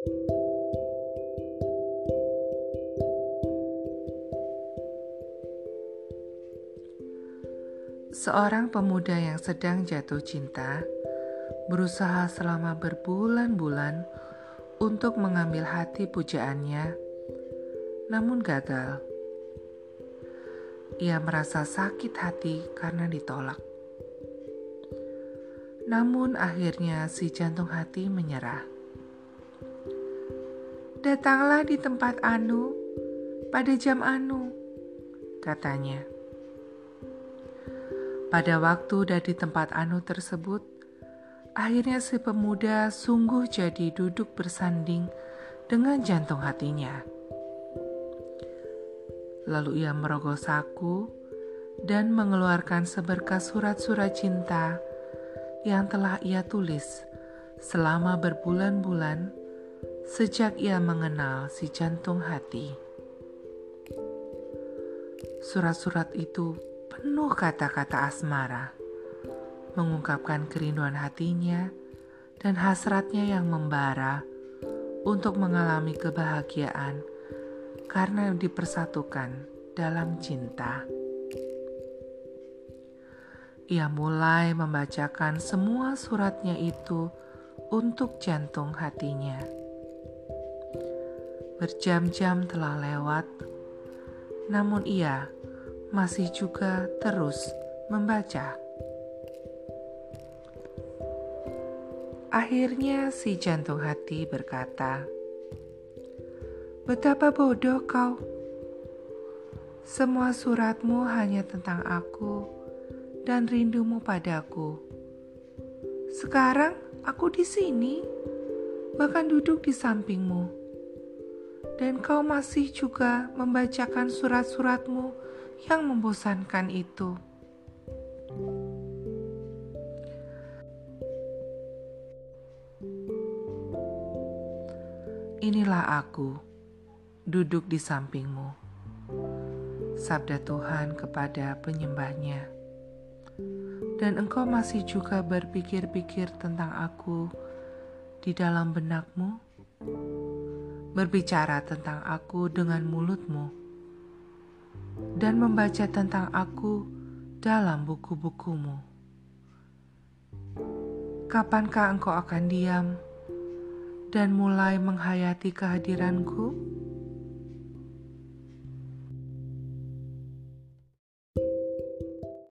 Seorang pemuda yang sedang jatuh cinta berusaha selama berbulan-bulan untuk mengambil hati pujaannya, namun gagal. Ia merasa sakit hati karena ditolak. Namun akhirnya si jantung hati menyerah. Datanglah di tempat Anu pada jam Anu, katanya. Pada waktu dari tempat Anu tersebut, akhirnya si pemuda sungguh jadi duduk bersanding dengan jantung hatinya. Lalu ia merogoh saku dan mengeluarkan seberkas surat-surat cinta yang telah ia tulis selama berbulan-bulan sejak ia mengenal si jantung hati. Surat-surat itu penuh kata-kata asmara, mengungkapkan kerinduan hatinya dan hasratnya yang membara untuk mengalami kebahagiaan karena dipersatukan dalam cinta. Ia mulai membacakan semua suratnya itu untuk jantung hatinya. Berjam-jam telah lewat, namun ia masih juga terus membaca. Akhirnya si jantung hati berkata, "Betapa bodoh kau! Semua suratmu hanya tentang aku dan rindumu padaku. Sekarang aku di sini, bahkan duduk di sampingmu, dan kau masih juga membacakan surat-suratmu yang membosankan itu. Inilah aku, duduk di sampingmu. Sabda Tuhan kepada penyembahnya. Dan engkau masih juga berpikir-pikir tentang aku di dalam benakmu? Berbicara tentang aku dengan mulutmu dan membaca tentang aku dalam buku-bukumu. Kapankah engkau akan diam dan mulai menghayati kehadiranku?